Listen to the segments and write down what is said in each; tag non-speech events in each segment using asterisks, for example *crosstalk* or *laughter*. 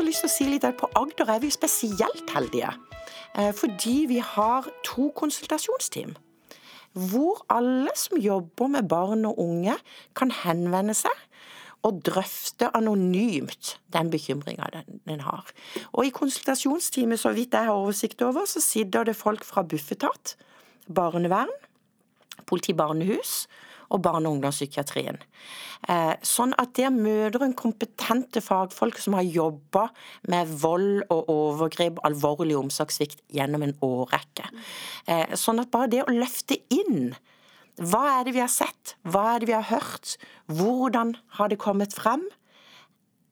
også lyst til å si litt at på Agder er vi spesielt heldige. Eh, fordi vi har to konsultasjonsteam. Hvor alle som jobber med barn og unge, kan henvende seg og drøfte anonymt den bekymringa den, har. Og i konsultasjonsteamet, så vidt jeg har oversikt over, så sitter det folk fra Bufetat, barnevern, politi-barnehus og barne- og ungdomspsykiatrien. Eh, sånn at der møter en kompetente fagfolk som har jobba med vold og overgrep, alvorlig omsorgssvikt, gjennom en årrekke. Eh, sånn at bare det å løfte inn hva er det vi har sett, hva er det vi har hørt, hvordan har det kommet frem?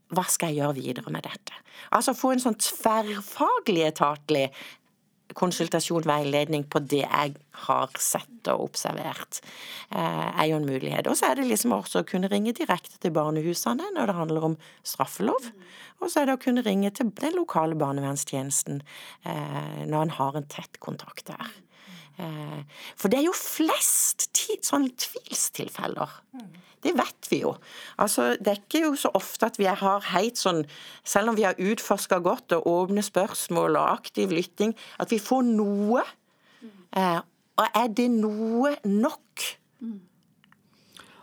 Hva skal jeg gjøre videre med dette? Altså få en sånn tverrfaglig etatlig konsultasjon, veiledning på det jeg har sett og observert, eh, er jo en mulighet. Og så er det liksom også å kunne ringe direkte til barnehusene når det handler om straffelov. Og så er det å kunne ringe til den lokale barnevernstjenesten eh, når en har en tett kontakt der. Eh, for det er jo flest sånne tvilstilfeller. Det vet vi jo. Altså, det er ikke jo så ofte at vi har helt sånn Selv om vi har utforska godt og åpne spørsmål og aktiv lytting, at vi får noe. Eh, og er det noe nok?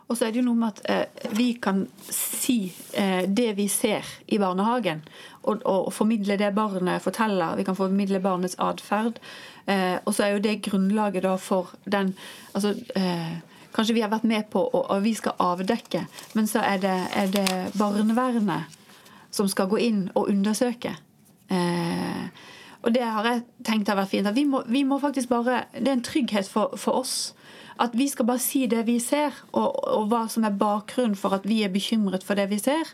Og så er det jo noe med at eh, vi kan si eh, det vi ser i barnehagen, og, og, formidle det barnet forteller. Vi kan formidle barnets atferd. Eh, og så er jo det grunnlaget da for den altså, eh, Kanskje vi har vært med på og, og vi skal avdekke, men så er det, er det, barnevernet som skal gå inn og undersøke. Eh, og det har jeg tenkt har vært fint. vi må, vi må faktisk bare, Det er en trygghet for, for oss at vi skal bare si det vi ser, og, og, hva som er bakgrunnen for at vi er bekymret for det vi ser.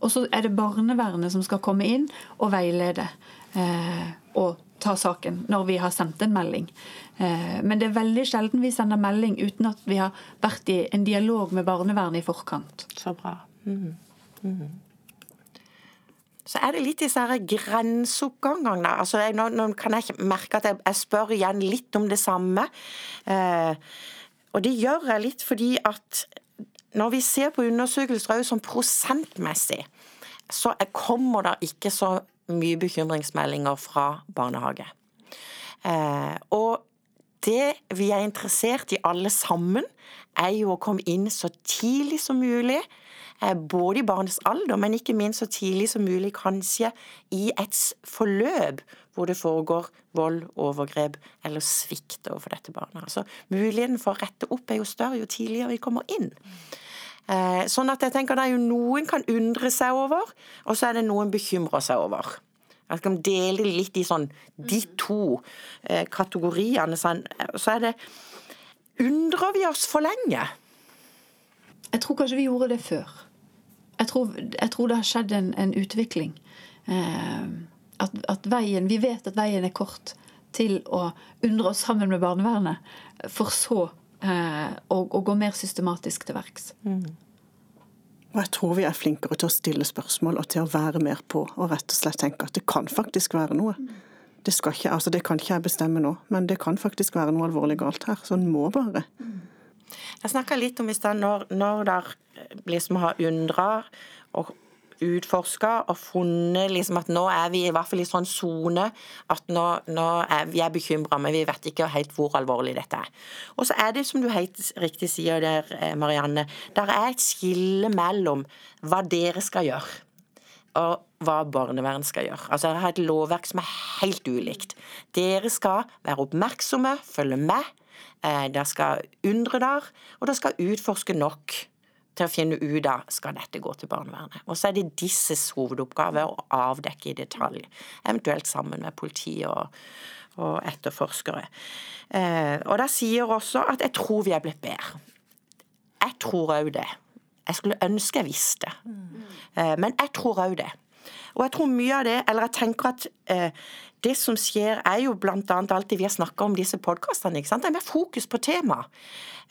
Og så er det barnevernet som skal komme inn og veilede eh, og ta saken når vi har sendt en melding. Eh, men det er veldig sjelden vi sender melding uten at vi har vært i en dialog med barnevernet i forkant. Så bra. Mm. Mm. Så er det litt disse grenseoppgangene. Altså, nå, nå, kan jeg merke at jeg, jeg, spør igjen litt om det samme. Eh, og det gjør jeg litt fordi at når vi ser på undersøkelser òg sånn prosentmessig, så kommer det ikke så mye bekymringsmeldinger fra barnehage. Eh, og det vi er interessert i alle sammen, er jo å komme inn så tidlig som mulig. Eh, både i barnets alder, men ikke minst så tidlig som mulig kanskje i et forløp hvor det foregår vold, overgrep eller svikt overfor dette barnet. Altså, muligheten for å rette opp er jo større jo tidligere vi kommer inn. Eh, sånn at jeg tenker det er jo noen kan undre seg over, og så er det noen bekymrer seg over. Jeg kan dele litt i sånn de to eh, kategoriene. Sånn, så er det Undrer vi oss for lenge? Jeg tror kanskje vi gjorde det før. Jeg tror, jeg tror det har skjedd en, en utvikling. Eh, at, at, veien, Vi vet at veien er kort til å undre oss sammen med barnevernet, for så eh, å, å, gå mer systematisk til verks. Mm. Og jeg tror vi er flinkere til å stille spørsmål og til å være mer på og rett og slett tenke at det kan faktisk være noe. Det, ikke, altså det kan ikke jeg bestemme nå, men det kan faktisk være noe alvorlig galt her. Så en må bare. Jeg snakka litt om i stad når, når der som har undra og utforska og funnet liksom at nå er vi i hvert fall i sånn sone at nå, nå, er vi er bekymra, men vi vet ikke helt hvor alvorlig dette er. Og så er det, som du helt riktig sier der, eh, Marianne, der er et skille mellom hva dere skal gjøre og hva barnevern skal gjøre. Altså Dere har et lovverk som er helt ulikt. Dere skal være oppmerksomme, følge med. Eh, dere skal undre der, og dere skal utforske nok til å finne ut av skal dette gå til barnevernet. Og så er det disses hovedoppgave å avdekke i detalj, eventuelt sammen med politi og, og etterforskere. Eh, og da sier også at jeg tror vi er blitt bedre. Jeg tror òg det. Jeg skulle ønske jeg visste, eh, men jeg tror òg det. Og jeg tror mye av det, eller jeg tenker at eh, det som skjer, er jo bl.a. alltid vi har snakka om disse podkastene. Det er mer fokus på temaet.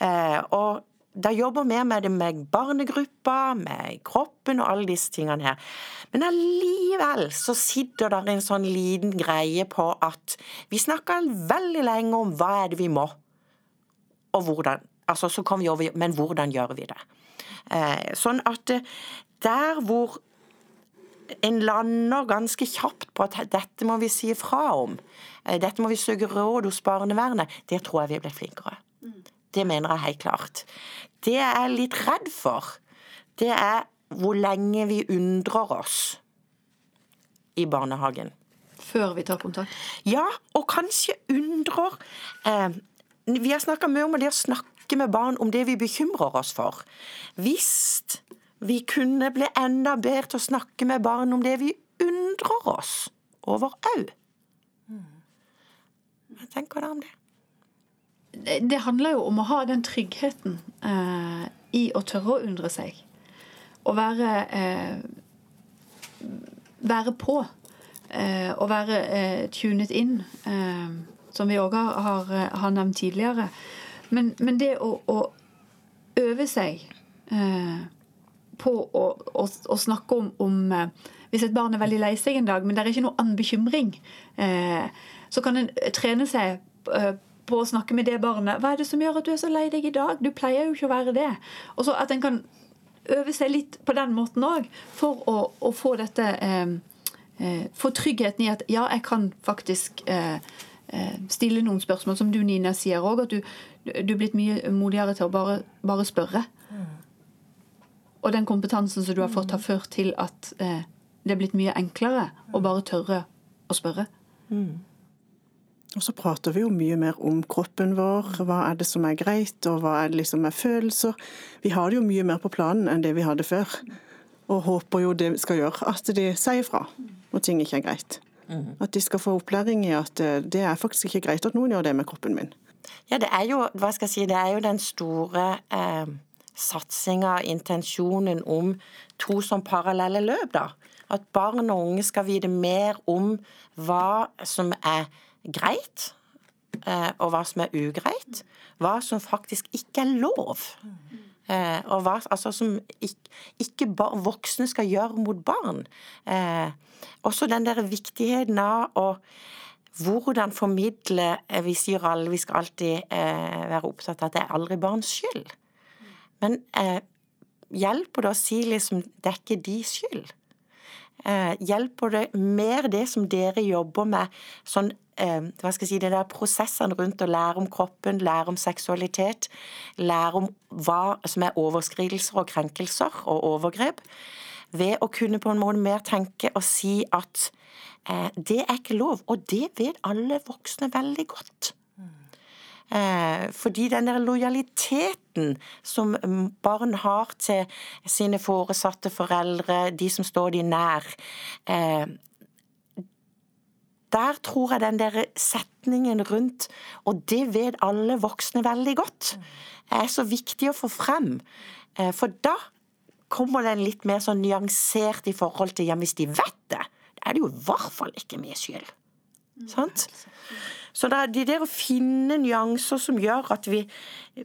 Eh, og da jobber vi med det med barnegrupper, med kroppen og alle disse tingene her. Men allikevel så sitter der en sånn liten greie på at vi snakker veldig lenge om hva er det vi må, og hvordan. Altså, så kan vi over, Men hvordan gjør vi det? Eh, sånn at eh, der hvor en lander ganske kjapt på at dette må vi si ifra om, eh, dette må vi søke råd hos barnevernet, det tror jeg vi er blitt flinkere. Det mener jeg helt klart. Det jeg er litt redd for, det er hvor lenge vi undrer oss i barnehagen. Før vi tar kontakt? Ja, og kanskje undrer eh, Vi har snakka mye om det å snakke med barn om det vi bekymrer oss for. Hvis vi kunne bli enda bedre til å snakke med barn om det vi undrer oss over òg. Hva tenker dere om det? Det handler jo om å ha den tryggheten eh, i å tørre å undre seg. Å være eh, være på. Eh, å være eh, tunet inn, eh, som vi òg har, har, nevnt tidligere. Men, men det å, å, øve seg på å, å, å snakke om, om, Hvis et barn er veldig lei seg en dag, men det er ikke noe annen bekymring, så kan en trene seg på å snakke med det barnet. 'Hva er det som gjør at du er så lei deg i dag? Du pleier jo ikke å være det.' Og så At en kan øve seg litt på den måten òg, for å, å, få dette eh, eh, Få tryggheten i at ja, jeg kan faktisk eh, eh stille noen spørsmål, som du Nina sier òg, at du, du er blitt mye modigere til å bare, bare spørre. Mm. Og den kompetansen som du har fått, har ført til at eh, det er blitt mye enklere å bare tørre å spørre. Mm. Og så prater vi jo mye mer om kroppen vår, hva er det som er greit, og hva er det liksom er følelser. Vi har det jo mye mer på planen enn det vi hadde før. Og håper jo det skal gjøre at de sier fra når ting ikke er greit. At de skal få opplæring i at eh, det er faktisk ikke greit at noen gjør det med kroppen min. Ja, det er jo, hva skal jeg si, det er jo den store eh, satsinga, intensjonen om to som parallelle løp, da. At barn og unge skal vite mer om hva som er greit, eh, og hva som er ugreit. Hva som faktisk ikke er lov. Eh, og hva altså, som ikke, ikke voksne skal gjøre mot barn. Eh, også den der viktigheten av å hvordan formidle Vi sier alle vi skal alltid være opptatt av at det er aldri barns skyld. Men hjelper det å si liksom det er ikke de skyld? Hjelper det mer det som dere jobber med, sånn eh, hva skal jeg si, det der prosessene rundt å lære om kroppen, lære om seksualitet, lære om hva som er overskridelser og krenkelser og overgrep, ved å kunne på en måte mer tenke og si at eh, det er ikke lov. Og det vet alle voksne veldig godt. Eh, fordi den der lojaliteten som barn har til sine foresatte foreldre, de som står de nær, eh, der tror jeg den der setningen rundt, og det vet alle voksne veldig godt, er så viktig å få frem. Eh, for da kommer den litt mer sånn nyansert i forhold til ja, hvis de vet det, da er det jo i hvert fall ikke min skyld. Sant? Så det er de der å finne nyanser som gjør at vi,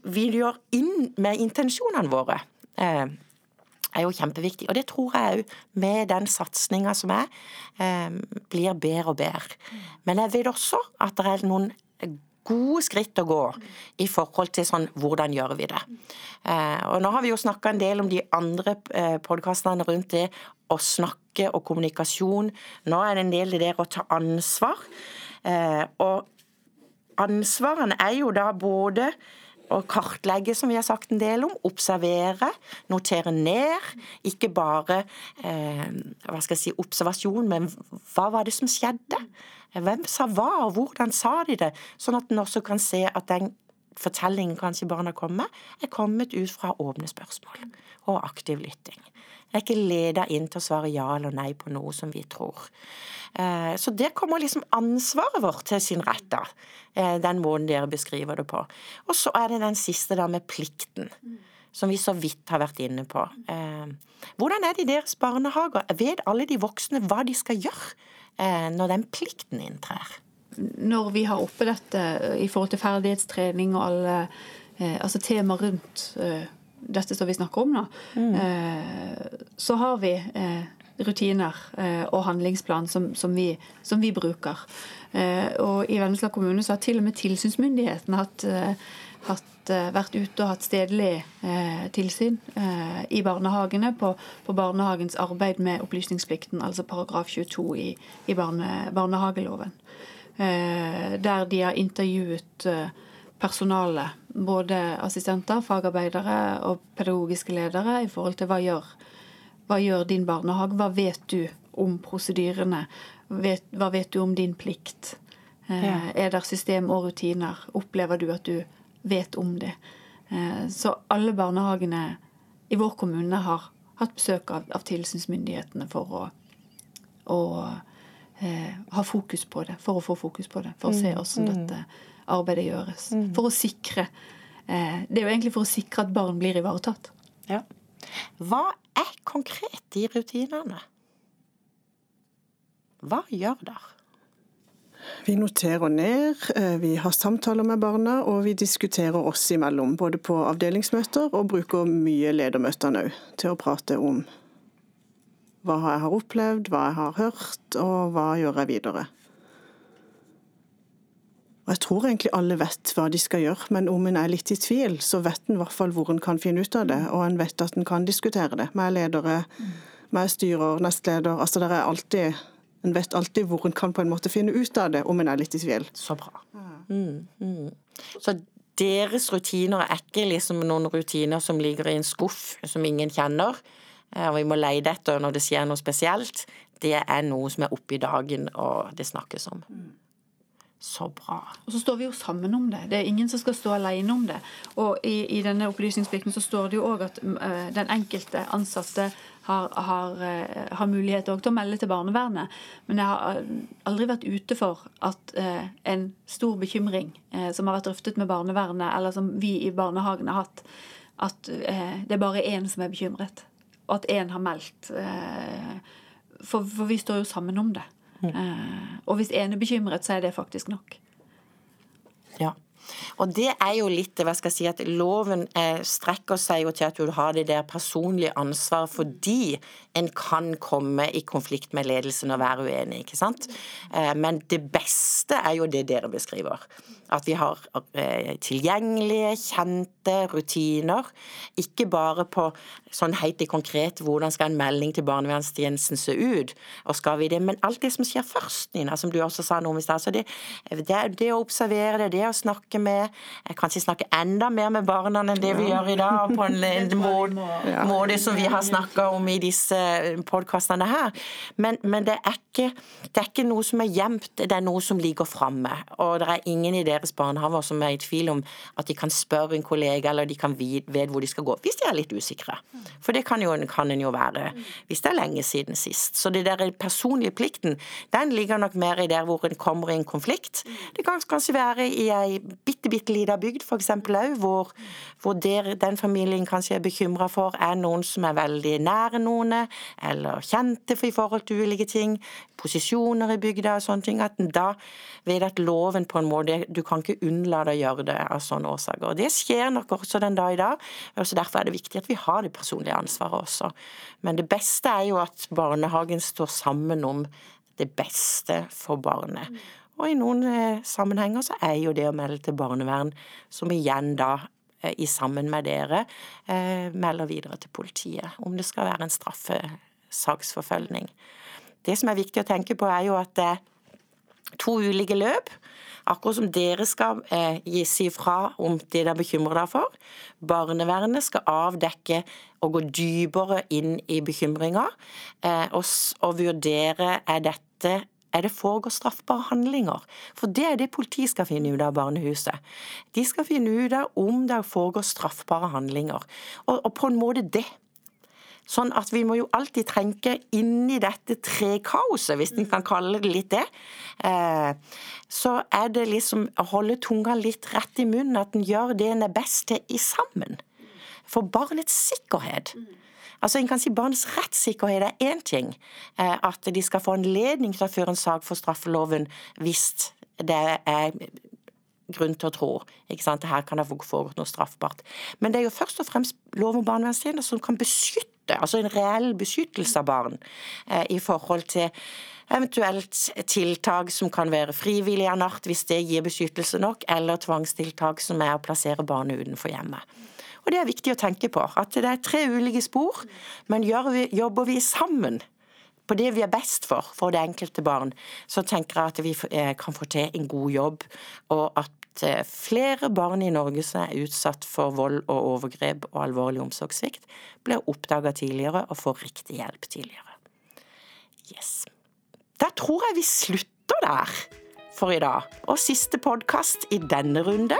vil gjør inn med intensjonene våre. Eh, er jo kjempeviktig. Og det tror jeg òg, med den satsinga som er, eh, blir bedre og bedre. Men jeg vet også at det er noen gode skritt å gå i forhold til sånn hvordan gjør vi det. Eh, og nå har vi jo snakka en del om de andre eh, podkastene rundt det å snakke og kommunikasjon. Nå er det en del det å ta ansvar. Og ansvarene er jo da både å kartlegge, som vi har sagt en del om. Observere, notere ned. Ikke bare eh, hva skal jeg si, observasjon, men hva var det som skjedde? Hvem sa hva, og hvordan sa de det? Sånn at en også kan se at den fortellingen kanskje barna kommer med, er kommet ut fra åpne spørsmål og aktiv lytting. Det er ikke leda inn til å svare ja eller nei på noe som vi tror. Eh, så det kommer liksom ansvaret vårt til sin rett, da. Eh, den måten dere beskriver det på. Og så er det den siste da med plikten. Som vi så vidt har vært inne på. Eh, hvordan er det i deres barnehager? Vet alle de voksne hva de skal gjøre når den plikten inntrer? Når vi har oppe dette i forhold til ferdighetstrening og alle altså temaer rundt dette som vi snakker om nå, mm. så har vi rutiner eh, og handlingsplan som, som, vi, som vi, bruker. Eh, og I Vennesla kommune så har til og med tilsynsmyndigheten hatt, eh, hatt, eh, vært ute og hatt stedlig eh, tilsyn eh, i barnehagene på, på, barnehagens arbeid med opplysningsplikten, altså paragraf 22 i, i barne, barnehageloven. der de har intervjuet personale, både assistenter, fagarbeidere og pedagogiske ledere, i forhold til hva gjør hva gjør din barnehage? Hva vet du om prosedyrene? hva vet du om din plikt? Eh, ja. Er det system og rutiner? Opplever du at du vet om det? Eh, så alle barnehagene i vår kommune har hatt besøk av, av tilsynsmyndighetene for å, å eh, ha fokus på det. For å få fokus på det. For å se mm, hvordan mm. dette arbeidet gjøres. Mm. For å sikre eh, Det er jo egentlig for å sikre at barn blir ivaretatt. Ja. Hva er konkret de rutinene? Hva gjør dere? Vi noterer ned, eh, vi har samtaler med barna, og vi diskuterer oss imellom. Både på avdelingsmøter og bruker mye ledermøtene òg til å prate om hva jeg har opplevd, hva jeg har hørt, og hva gjør jeg videre. Og Jeg tror egentlig alle vet hva de skal gjøre, men om en er litt i tvil, så vet en i hvert fall hvor en kan finne ut av det, og en vet at en kan diskutere det med ledere, med styrer, nestleder. Altså det er alltid En vet alltid hvor en kan på en måte finne ut av det, om en er litt i tvil. Så bra. Mm, mm. Så deres rutiner er ikke liksom noen rutiner som ligger i en skuff som ingen kjenner, eh, og vi må leide etter når det skjer noe spesielt. Det er noe som er oppe i dagen, og det snakkes om. Så bra. Og så står vi jo sammen om det. Det er ingen som skal stå alene om det. Og i, i denne opplysningsplikten så står det jo òg at uh, den enkelte ansatte har, har, uh, har mulighet til å melde til barnevernet. Men jeg har eh, aldri vært ute for at uh, en stor bekymring som har vært drøftet med barnevernet, eller som vi i barnehagen har hatt, at det er bare én som er bekymret. Og at én har meldt. For, for vi står jo sammen om det. Mm. Og hvis en er bekymret, så er det faktisk nok. Ja. Og det er jo litt hva skal jeg si, at Loven eh, strekker seg jo til at du har det der personlige ansvaret fordi en kan komme i konflikt med ledelsen og være uenig. ikke sant? Eh, men det beste er jo det dere beskriver. At vi har eh, tilgjengelige, kjente rutiner. Ikke bare på sånn helt konkret hvordan skal en melding til barnevernstjenesten se ut, og skal vi det, men alt det som skjer først, Nina, som du også sa noe om i stad. Det, det, det, å observere det, det å snakke med Kanskje snakke enda mer med barna enn det vi ja. gjør i dag, på en, *laughs* en måte, måte, som vi har snakka om i disse podkastene her. Men, men det, er ikke, det, er ikke, noe som er gjemt, det er noe som ligger framme. Og det er ingen i deres barnehager som er i tvil om at de kan spørre en kollega, eller de kan vite hvor de skal gå, hvis de er litt usikre. For det kan, jo, kan en jo være hvis det er lenge siden sist. Så det der personlige plikten, den ligger nok mer i der hvor en kommer i en konflikt. Det kan kanskje være i ei bitte, bitte lita bygd f.eks. òg, hvor, hvor der, den familien kanskje er bekymra for er noen som er veldig nære noen, eller kjente for i forhold til ulike ting, posisjoner i bygda og sånne ting, at da ved at loven på en måte Du kan ikke unnlate å gjøre det av sånne årsaker. Og Det skjer nok også den dag i dag. og Derfor er det viktig at vi har det personlige ansvaret også. Men det beste er jo at barnehagen står sammen om det beste for barnet. Og i noen eh, sammenhenger så er jo det å melde til barnevern, som igjen da eh, i sammen med dere eh, melder videre til politiet om det skal være en straffesaksforfølgning. Det som er viktig å tenke på, er jo at det to ulike løp. Akkurat som dere skal eh, si fra om det dere bekymrer dere for. Barnevernet skal avdekke og gå dypere inn i bekymringer eh, og, og, vurdere er dette er det foregår straffbare handlinger. For det er det politiet skal finne ut av barnehuset. De skal finne ut av om det foregår straffbare handlinger. Og, og på en måte det Sånn at vi må jo alltid tenke inni dette trekaoset, hvis en kan kalle det litt det. Eh, så er det liksom å holde tunga litt rett i munnen, at en gjør det en er best til i sammen. For barnets sikkerhet. Altså en kan si Barnets rettssikkerhet er én ting. Eh, at de skal få anledning til å føre en sak for straffeloven hvis det er grunn til å tro. ikke sant? Her kan det ha foregått noe straffbart. Men det er jo først og fremst lov om barnevernstjenester som kan beskytte, altså en reell beskyttelse av barn eh, i forhold til eventuelt tiltak som kan være frivillig av natt, hvis det gir beskyttelse nok, eller tvangstiltak som er å plassere barnet utenfor hjemmet. Og Det er viktig å tenke på, at det er tre ulike spor, men vi, jobber vi sammen på det vi er best for, for det enkelte barn, så tenker jeg at vi eh, kan få til en god jobb, og at eh, flere barn i Norge som er utsatt for vold og overgrep og alvorlig omsorgssvikt, blir oppdaga tidligere og får riktig hjelp tidligere. Yes. Da tror jeg vi slutter der for i dag. Og siste podkast i denne runde.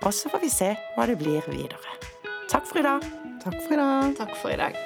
Og så får vi se hva det blir videre. Takk for i dag. Takk for i dag. Takk for i dag.